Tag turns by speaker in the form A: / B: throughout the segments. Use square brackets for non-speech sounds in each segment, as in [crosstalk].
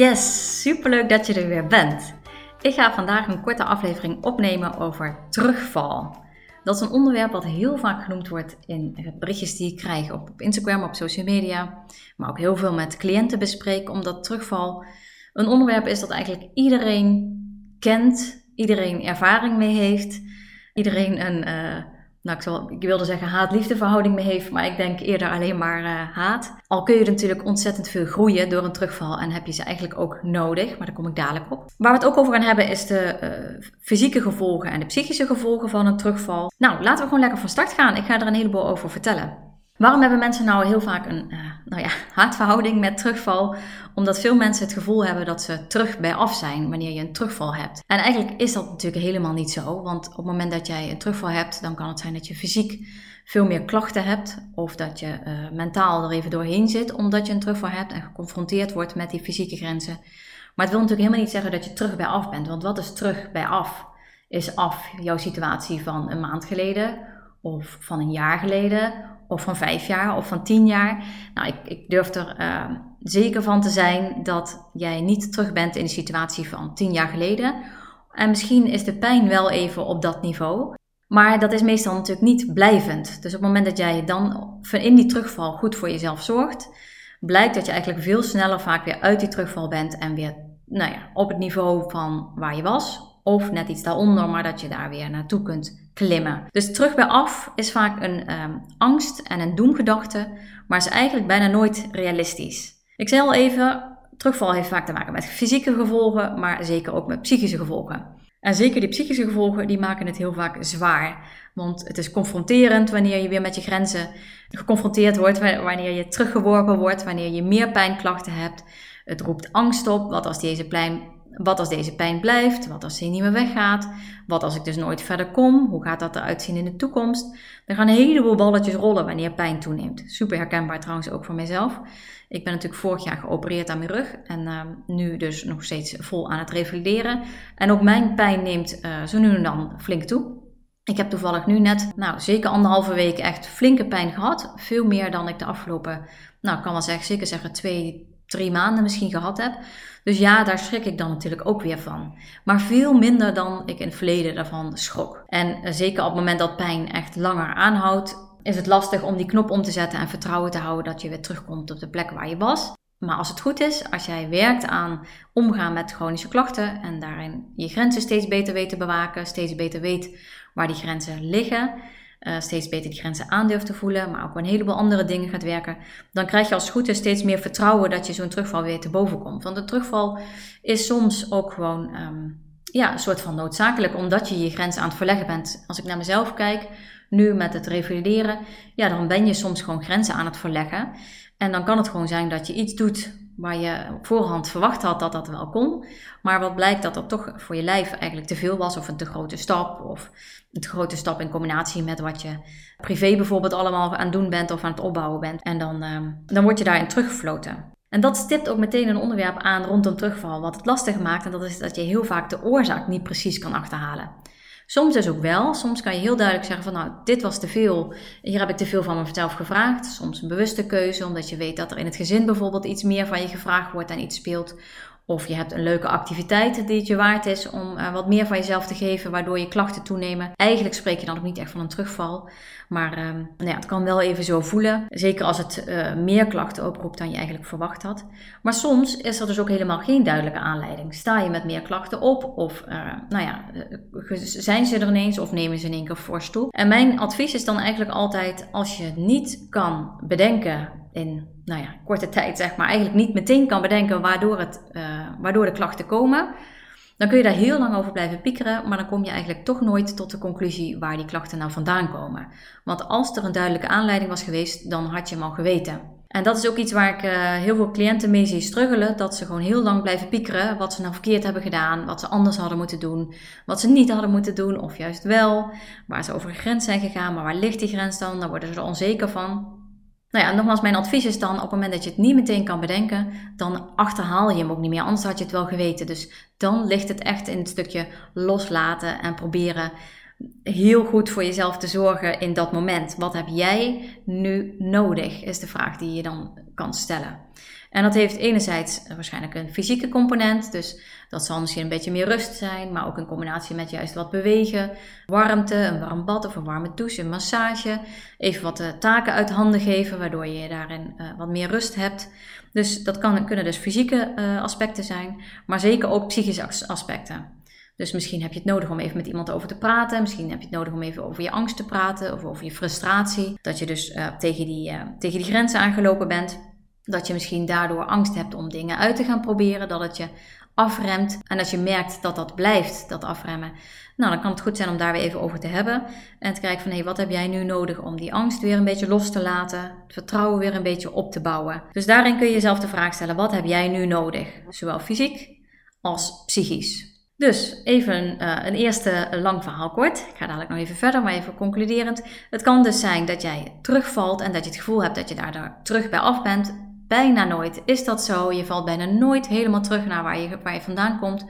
A: Yes, superleuk dat je er weer bent. Ik ga vandaag een korte aflevering opnemen over terugval. Dat is een onderwerp wat heel vaak genoemd wordt in berichtjes die ik krijg op Instagram, op social media, maar ook heel veel met cliënten bespreek, omdat terugval een onderwerp is dat eigenlijk iedereen kent, iedereen ervaring mee heeft, iedereen een uh, nou, ik, wilde zeggen haat-liefde verhouding mee heeft, maar ik denk eerder alleen maar uh, haat. Al kun je natuurlijk ontzettend veel groeien door een terugval en heb je ze eigenlijk ook nodig, maar daar kom ik dadelijk op. Waar we het ook over gaan hebben is de uh, fysieke gevolgen en de psychische gevolgen van een terugval. Nou, laten we gewoon lekker van start gaan. Ik ga er een heleboel over vertellen. Waarom hebben mensen nou heel vaak een uh, nou ja, [laughs] haatverhouding met terugval? Omdat veel mensen het gevoel hebben dat ze terug bij af zijn wanneer je een terugval hebt. En eigenlijk is dat natuurlijk helemaal niet zo. Want op het moment dat jij een terugval hebt, dan kan het zijn dat je fysiek veel meer klachten hebt. Of dat je uh, mentaal er even doorheen zit omdat je een terugval hebt en geconfronteerd wordt met die fysieke grenzen. Maar het wil natuurlijk helemaal niet zeggen dat je terug bij af bent. Want wat is terug bij af? Is af jouw situatie van een maand geleden of van een jaar geleden of van vijf jaar of van tien jaar. Nou, ik, ik durf er uh, zeker van te zijn dat jij niet terug bent in de situatie van tien jaar geleden. En misschien is de pijn wel even op dat niveau. Maar dat is meestal natuurlijk niet blijvend. Dus op het moment dat jij dan in die terugval goed voor jezelf zorgt, blijkt dat je eigenlijk veel sneller vaak weer uit die terugval bent en weer nou ja, op het niveau van waar je was. Of net iets daaronder, maar dat je daar weer naartoe kunt klimmen. Dus terug bij af is vaak een um, angst en een doemgedachte, maar is eigenlijk bijna nooit realistisch. Ik zei al even, terugval heeft vaak te maken met fysieke gevolgen, maar zeker ook met psychische gevolgen. En zeker die psychische gevolgen, die maken het heel vaak zwaar. Want het is confronterend wanneer je weer met je grenzen geconfronteerd wordt, wanneer je teruggeworpen wordt, wanneer je meer pijnklachten hebt. Het roept angst op, wat als deze pijn wat als deze pijn blijft? Wat als hij niet meer weggaat? Wat als ik dus nooit verder kom? Hoe gaat dat eruit zien in de toekomst? Er gaan een heleboel balletjes rollen wanneer pijn toeneemt. Super herkenbaar trouwens ook voor mijzelf. Ik ben natuurlijk vorig jaar geopereerd aan mijn rug en uh, nu dus nog steeds vol aan het revalideren. En ook mijn pijn neemt uh, zo nu en dan flink toe. Ik heb toevallig nu net, nou zeker anderhalve week echt flinke pijn gehad. Veel meer dan ik de afgelopen, nou ik kan wel zeggen, zeker zeggen twee, drie maanden misschien gehad heb. Dus ja, daar schrik ik dan natuurlijk ook weer van. Maar veel minder dan ik in het verleden daarvan schrok. En eh, zeker op het moment dat pijn echt langer aanhoudt, is het lastig om die knop om te zetten en vertrouwen te houden dat je weer terugkomt op de plek waar je was. Maar als het goed is, als jij werkt aan omgaan met chronische klachten en daarin je grenzen steeds beter weet te bewaken, steeds beter weet waar die grenzen liggen, uh, steeds beter die grenzen aan durft te voelen, maar ook een heleboel andere dingen gaat werken, dan krijg je als het goed is steeds meer vertrouwen dat je zo'n terugval weer te boven komt. Want de terugval is soms ook gewoon um, ja, een soort van noodzakelijk, omdat je je grenzen aan het verleggen bent. Als ik naar mezelf kijk, nu met het revalideren, ja, dan ben je soms gewoon grenzen aan het verleggen. En dan kan het gewoon zijn dat je iets doet waar je op voorhand verwacht had dat dat wel kon. Maar wat blijkt dat dat toch voor je lijf eigenlijk te veel was, of een te grote stap, of een te grote stap in combinatie met wat je privé bijvoorbeeld allemaal aan het doen bent of aan het opbouwen bent. En dan, um, dan word je daarin teruggefloten. En dat stipt ook meteen een onderwerp aan rondom terugval, wat het lastig maakt. En dat is dat je heel vaak de oorzaak niet precies kan achterhalen. Soms dus ook wel. Soms kan je heel duidelijk zeggen van nou, dit was te veel. Hier heb ik te veel van mezelf gevraagd. Soms een bewuste keuze, omdat je weet dat er in het gezin bijvoorbeeld iets meer van je gevraagd wordt en iets speelt. Of je hebt een leuke activiteit die het je waard is om uh, wat meer van jezelf te geven, waardoor je klachten toenemen. Eigenlijk spreek je dan ook niet echt van een terugval. Maar uh, nou ja, het kan wel even zo voelen. Zeker als het uh, meer klachten oproept dan je eigenlijk verwacht had. Maar soms is er dus ook helemaal geen duidelijke aanleiding. Sta je met meer klachten op? Of nou ja, zijn ze er ineens of nemen ze in één keer fors toe? En mijn advies is dan eigenlijk altijd: als je niet kan bedenken in nou ja, korte tijd, zeg maar, eigenlijk niet meteen kan bedenken waardoor, het, waardoor de klachten komen, dan kun je daar heel lang over blijven piekeren, maar dan kom je eigenlijk toch nooit tot de conclusie waar die klachten nou vandaan komen. Want als er een duidelijke aanleiding was geweest, dan had je hem al geweten. En dat is ook iets waar ik uh, heel veel cliënten mee zie struggelen. Dat ze gewoon heel lang blijven piekeren wat ze nou verkeerd hebben gedaan. Wat ze anders hadden moeten doen. Wat ze niet hadden moeten doen of juist wel. Waar ze over een grens zijn gegaan. Maar waar ligt die grens dan? Daar worden ze er onzeker van. Nou ja, nogmaals, mijn advies is dan op het moment dat je het niet meteen kan bedenken, dan achterhaal je hem ook niet meer. Anders had je het wel geweten. Dus dan ligt het echt in het stukje loslaten en proberen heel goed voor jezelf te zorgen in dat moment. Wat heb jij nu nodig? Is de vraag die je dan kan stellen. En dat heeft enerzijds waarschijnlijk een fysieke component, dus dat zal misschien een beetje meer rust zijn, maar ook in combinatie met juist wat bewegen, warmte, een warm bad of een warme douche, een massage, even wat eh, taken uit handen geven, waardoor je daarin uh, wat meer rust hebt. Dus dat kan, kunnen dus fysieke aspecten zijn, maar zeker ook psychische aspecten. Dus misschien heb je het nodig om even met iemand over te praten. Misschien heb je het nodig om even over je angst te praten of over je frustratie. Dat je dus tegen, die, tegen die grenzen aangelopen bent. Dat je misschien daardoor angst hebt om dingen uit te gaan proberen. Dat het je afremt. En als je merkt dat dat blijft, dat afremmen. Nou, dan kan het goed zijn om daar weer even over te hebben. En te kijken van, hé, hey, wat heb jij nu nodig om die angst weer een beetje los te laten. Het vertrouwen weer een beetje op te bouwen. Dus daarin kun je jezelf de vraag stellen, wat heb jij nu nodig? Zowel fysiek als psychisch. Dus even uh, een eerste lang verhaal kort. Ik ga dadelijk nog even verder, maar even concluderend. Het kan dus zijn dat jij terugvalt en dat je het gevoel hebt dat je daar terug bij af bent. Bijna nooit is dat zo. Je valt bijna nooit helemaal terug naar waar je, waar je vandaan komt.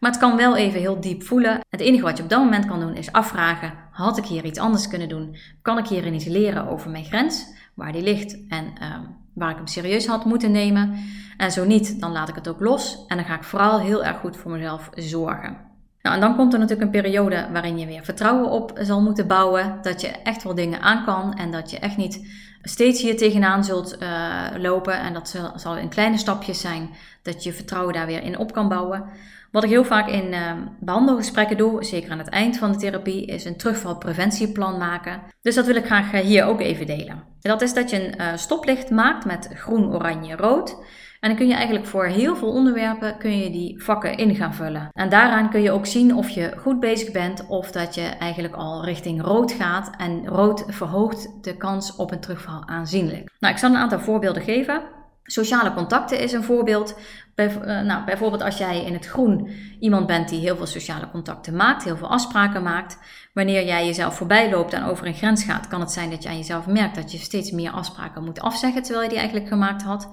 A: Maar het kan wel even heel diep voelen. Het enige wat je op dat moment kan doen is afvragen: had ik hier iets anders kunnen doen? Kan ik hierin iets leren over mijn grens, waar die ligt en uh, waar ik hem serieus had moeten nemen? En zo niet, dan laat ik het ook los en dan ga ik vooral heel erg goed voor mezelf zorgen. Nou, en dan komt er natuurlijk een periode waarin je weer vertrouwen op zal moeten bouwen. Dat je echt wel dingen aan kan en dat je echt niet steeds hier tegenaan zult uh, lopen. En dat zal, zal, in kleine stapjes zijn dat je vertrouwen daar weer in op kan bouwen. Wat ik heel vaak in uh, behandelgesprekken doe, zeker aan het eind van de therapie, is een terugvalpreventieplan maken. Dus dat wil ik graag hier ook even delen. En dat is dat je een stoplicht maakt met groen, oranje, rood. En dan kun je eigenlijk voor heel veel onderwerpen kun je die vakken in gaan vullen. En daaraan kun je ook zien of je goed bezig bent of dat je eigenlijk al richting rood gaat. En rood verhoogt de kans op een terugval aanzienlijk. Nou, ik zal een aantal voorbeelden geven. Sociale contacten is een voorbeeld. Uh, nou, bijvoorbeeld als jij in het groen iemand bent die heel veel sociale contacten maakt, heel veel afspraken maakt. Wanneer jij jezelf voorbij loopt en over een grens gaat, kan het zijn dat je aan jezelf merkt dat je steeds meer afspraken moet afzeggen terwijl je die eigenlijk gemaakt had.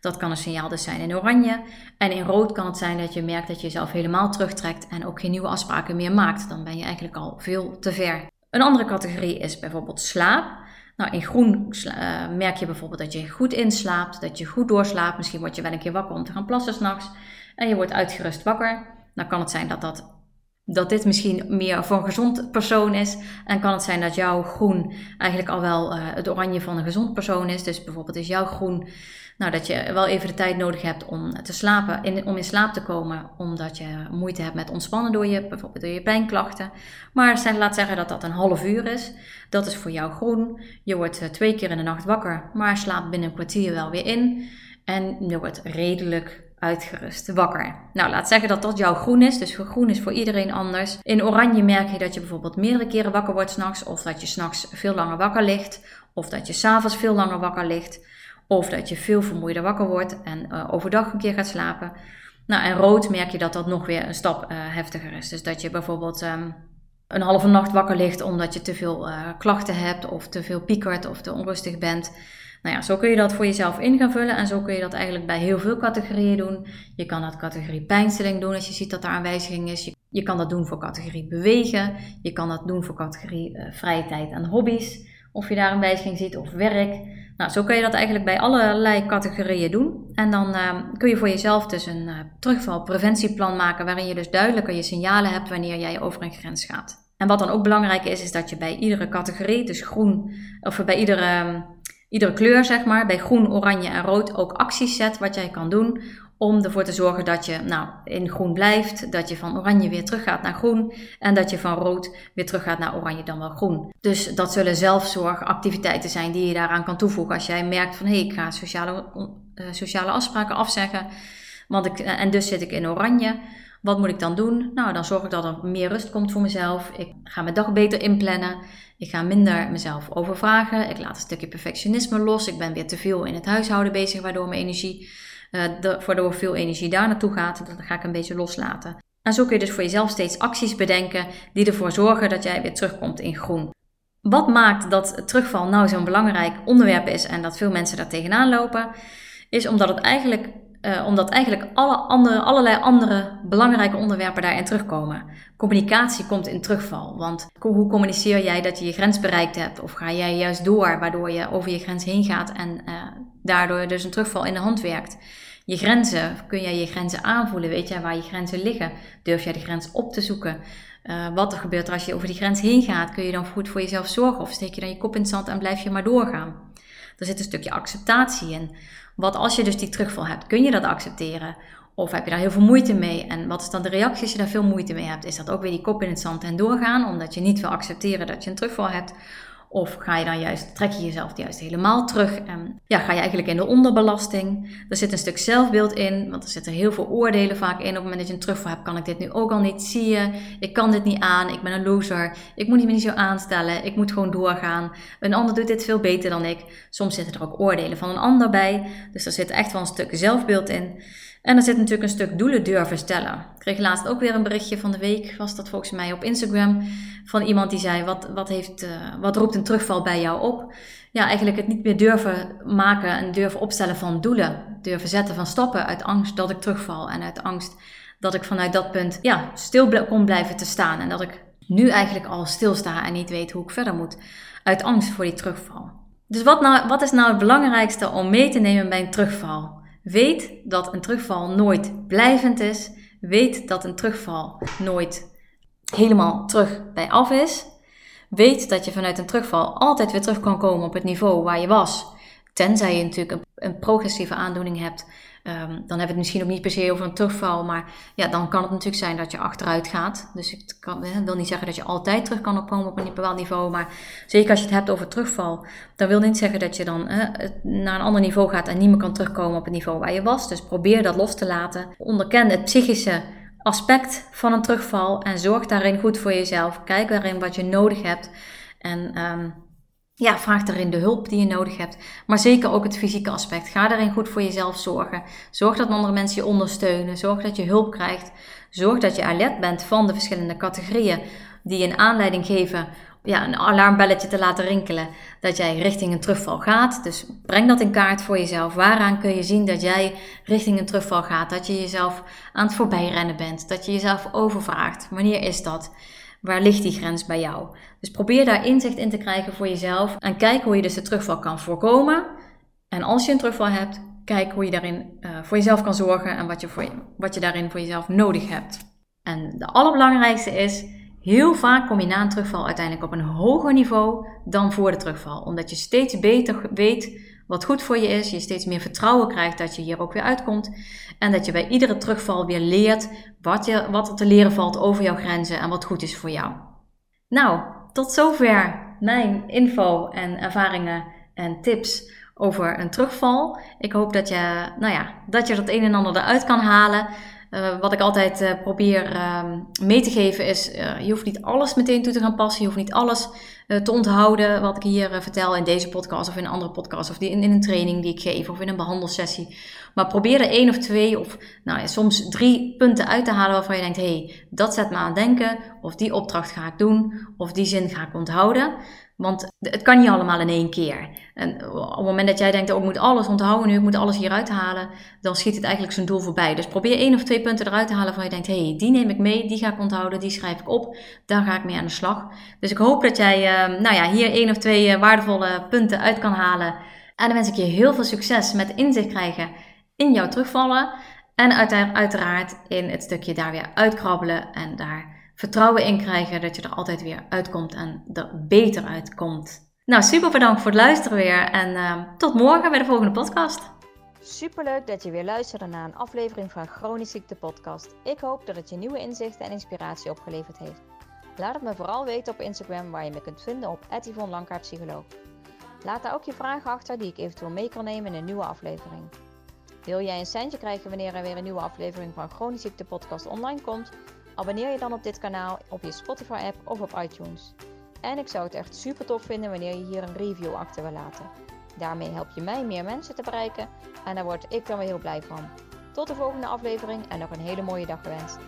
A: Dat kan een signaal dus zijn in oranje. En in rood kan het zijn dat je merkt dat je jezelf helemaal terugtrekt en ook geen nieuwe afspraken meer maakt. Dan ben je eigenlijk al veel te ver. Een andere categorie is bijvoorbeeld slaap. Nou, in groen uh, merk je bijvoorbeeld dat je goed inslaapt, dat je goed doorslaapt. Misschien word je wel een keer wakker om te gaan plassen s'nachts. En je wordt uitgerust wakker. Dan kan het zijn dat, dat, dat dit misschien meer voor een gezond persoon is. En kan het zijn dat jouw groen eigenlijk al wel uh, het oranje van een gezond persoon is. Dus bijvoorbeeld is jouw groen nou, dat je wel even de tijd nodig hebt om te slapen, in, om in slaap te komen, omdat je moeite hebt met ontspannen door je, bijvoorbeeld door je pijnklachten. Maar laat zeggen dat dat een half uur is. Dat is voor jou groen. Je wordt eh, twee keer in de nacht wakker, maar slaapt binnen een kwartier wel weer in. En je wordt redelijk uitgerust wakker. Nou, laat zeggen dat dat jouw groen is. Dus groen is voor iedereen anders. In oranje merk je dat je bijvoorbeeld meerdere keren wakker wordt s'nachts. Of dat je s'nachts veel langer wakker ligt. Of dat je s'avonds veel langer wakker ligt. Of dat je veel vermoeider wakker wordt en uh, overdag een keer gaat slapen. Nou, en rood merk je dat dat nog weer een stap uh, heftiger is. Dus dat je bijvoorbeeld um, een halve nacht wakker ligt omdat je te veel uh, klachten hebt, of te veel piekert, of te onrustig bent. Nou ja, zo kun je dat voor jezelf in gaan vullen en zo kun je dat eigenlijk bij heel veel categorieën doen. Je kan dat categorie pijnstilling doen als je ziet dat daar een wijziging is. Je, je kan dat doen voor categorie bewegen. Je kan dat doen voor categorie vrije tijd en hobby's. Of je daar een wijziging ziet of werk. Nou, zo kun je dat eigenlijk bij allerlei categorieën doen. En dan uh, kun je voor jezelf dus een uh, terugvalpreventieplan maken, waarin je dus duidelijker je signalen hebt wanneer jij over een grens gaat. En wat dan ook belangrijk is, is dat je bij iedere categorie, dus groen, of bij iedere, iedere kleur zeg maar, bij groen, oranje en rood ook acties zet wat jij kan doen om ervoor te zorgen dat je nou, in groen blijft, dat je van oranje weer teruggaat naar groen en dat je van rood weer teruggaat naar oranje dan wel groen. Dus dat zullen zelfzorgactiviteiten zijn die je daaraan kan toevoegen als jij merkt van hé, hey, ik ga sociale, uh, sociale afspraken afzeggen want ik, en dus zit ik in oranje. Wat moet ik dan doen? Nou, dan zorg ik dat er meer rust komt voor mezelf. Ik ga mijn dag beter inplannen. Ik ga minder mezelf overvragen. Ik laat een stukje perfectionisme los. Ik ben weer te veel in het huishouden bezig, waardoor mijn energie, de, waardoor veel energie daar naartoe gaat. Dat ga ik een beetje loslaten. En zo kun je dus voor jezelf steeds acties bedenken die ervoor zorgen dat jij weer terugkomt in groen. Wat maakt dat terugval nou zo'n belangrijk onderwerp is en dat veel mensen daar tegenaan lopen, is omdat het eigenlijk uh, omdat eigenlijk alle andere, allerlei andere belangrijke onderwerpen daarin terugkomen. Communicatie komt in terugval. Want hoe communiceer jij dat je je grens bereikt hebt? Of ga jij juist door, waardoor je over je grens heen gaat en uh, daardoor dus een terugval in de hand werkt? Je grenzen, kun jij je grenzen aanvoelen? Weet jij waar je grenzen liggen? Durf jij de grens op te zoeken? Uh, wat er gebeurt als je over die grens heen gaat? Kun je dan goed voor jezelf zorgen? Of steek je dan je kop in het zand en blijf je maar doorgaan? Er zit een stukje acceptatie in. Wat als je dus die terugval hebt, kun je dat accepteren? Of heb je daar heel veel moeite mee? En wat is dan de reactie als je daar veel moeite mee hebt? Is dat ook weer die kop in het zand en doorgaan, omdat je niet wil accepteren dat je een terugval hebt? Of ga je dan juist, trek je jezelf juist helemaal terug en ja, ga je eigenlijk in de onderbelasting. Er zit een stuk zelfbeeld in, want er zitten heel veel oordelen vaak in. Op het moment dat je een terugval hebt, kan ik dit nu ook al niet. Zie je, ik kan dit niet aan, ik ben een loser. Ik moet me niet zo aanstellen, ik moet gewoon doorgaan. Een ander doet dit veel beter dan ik. Soms zitten er ook oordelen van een ander bij. Dus er zit echt wel een stuk zelfbeeld in. En er zit natuurlijk een stuk doelen durven stellen. Ik kreeg laatst ook weer een berichtje van de week, was dat volgens mij op Instagram, van iemand die zei: Wat, wat, heeft, uh, wat roept een terugval bij jou op? Ja, eigenlijk het niet meer durven maken en durven opstellen van doelen. Durven zetten van stappen uit angst dat ik terugval en uit angst dat ik vanuit dat punt ja, stil kon blijven te staan. En dat ik nu eigenlijk al stilsta en niet weet hoe ik verder moet. Uit angst voor die terugval. Dus wat, nou, wat is nou het belangrijkste om mee te nemen bij een terugval? Weet dat een terugval nooit blijvend is. Weet dat een terugval nooit helemaal terug bij af is. Weet dat je vanuit een terugval altijd weer terug kan komen op het niveau waar je was. Tenzij je natuurlijk een, een progressieve aandoening hebt Um, dan hebben we het misschien ook niet per se over een terugval, maar ja, dan kan het natuurlijk zijn dat je achteruit gaat. Dus ik kan, wil niet zeggen dat je altijd terug kan opkomen op een bepaald niveau, maar zeker als je het hebt over terugval, dan wil niet zeggen dat je dan naar een ander niveau gaat en niet meer kan terugkomen op het niveau waar je was. Dus probeer dat los te laten. Onderken het psychische aspect van een terugval en zorg daarin goed voor jezelf. Kijk daarin wat je nodig hebt en um, ja, vraag daarin de hulp die je nodig hebt. Maar zeker ook het fysieke aspect. Ga daarin goed voor jezelf zorgen. Zorg dat andere mensen je ondersteunen. Zorg dat je hulp krijgt. Zorg dat je alert bent van de verschillende categorieën die een aanleiding geven ja, een alarmbelletje te laten rinkelen dat jij richting een terugval gaat. Dus breng dat in kaart voor jezelf. Waaraan kun je zien dat jij richting een terugval gaat? Dat je jezelf aan het voorbijrennen bent. Dat je jezelf overvraagt. Wanneer is dat? Waar ligt die grens bij jou? Dus probeer daar inzicht in te krijgen voor jezelf en kijk hoe je dus de terugval kan voorkomen. En als je een terugval hebt, kijk hoe je daarin uh, voor jezelf kan zorgen en wat je, voor wat je daarin voor jezelf nodig hebt. En de allerbelangrijkste is, heel vaak kom je na een terugval uiteindelijk op een hoger niveau dan voor de terugval. Omdat je steeds beter weet wat goed voor je is, je steeds meer vertrouwen krijgt dat je hier ook weer uitkomt. En dat je bij iedere terugval weer leert wat, je, wat er te leren valt over jouw grenzen en wat goed is voor jou. Nou, tot zover mijn info en ervaringen en tips over een terugval. Ik hoop dat je, nou ja, dat je dat een en ander eruit kan halen. Uh, wat ik altijd uh, probeer uh, mee te geven is, uh, je hoeft niet alles meteen toe te gaan passen. Je hoeft niet alles te onthouden wat ik hier vertel in deze podcast of in een andere podcast. Of in, in, een training die ik geef of in een behandelsessie. Maar probeer er één of twee of nou soms drie punten uit te halen waarvan je denkt, hé, hey, dat zet me aan denken. Of die opdracht ga ik doen. Of die zin ga ik onthouden. Want het kan niet allemaal in één keer. En op het moment dat jij denkt, oh, ik moet alles onthouden nu, ik moet alles hieruit halen, dan schiet het eigenlijk zijn doel voorbij. Dus probeer één of twee punten eruit te halen van je denkt, hé, hey, die neem ik mee, die ga ik onthouden, die schrijf ik op, daar ga ik mee aan de slag. Dus ik hoop dat jij uh, nou ja, hier één of twee uh, waardevolle punten uit kan halen. En dan wens ik je heel veel succes met inzicht krijgen in jouw terugvallen. En uiteraard in het stukje daar weer uitkrabbelen en daar vertrouwen in krijgen dat je er altijd weer uitkomt en er beter uitkomt. Nou, super bedankt voor het luisteren weer en uh, tot morgen bij de volgende podcast.
B: Superleuk dat je weer luisterde naar een aflevering van Chronisch Ziekte Podcast. Ik hoop dat het je nieuwe inzichten en inspiratie opgeleverd heeft. Laat het me vooral weten op Instagram waar je me kunt vinden op Yvonne Psycholoog. Laat daar ook je vragen achter die ik eventueel mee kan nemen in een nieuwe aflevering. Wil jij een centje krijgen wanneer er weer een nieuwe aflevering van Chronisch Ziekte Podcast online komt? Abonneer je dan op dit kanaal op je Spotify app of op iTunes. En ik zou het echt super tof vinden wanneer je hier een review achter wil laten. Daarmee help je mij meer mensen te bereiken en daar word ik dan weer heel blij van. Tot de volgende aflevering en nog een hele mooie dag gewenst.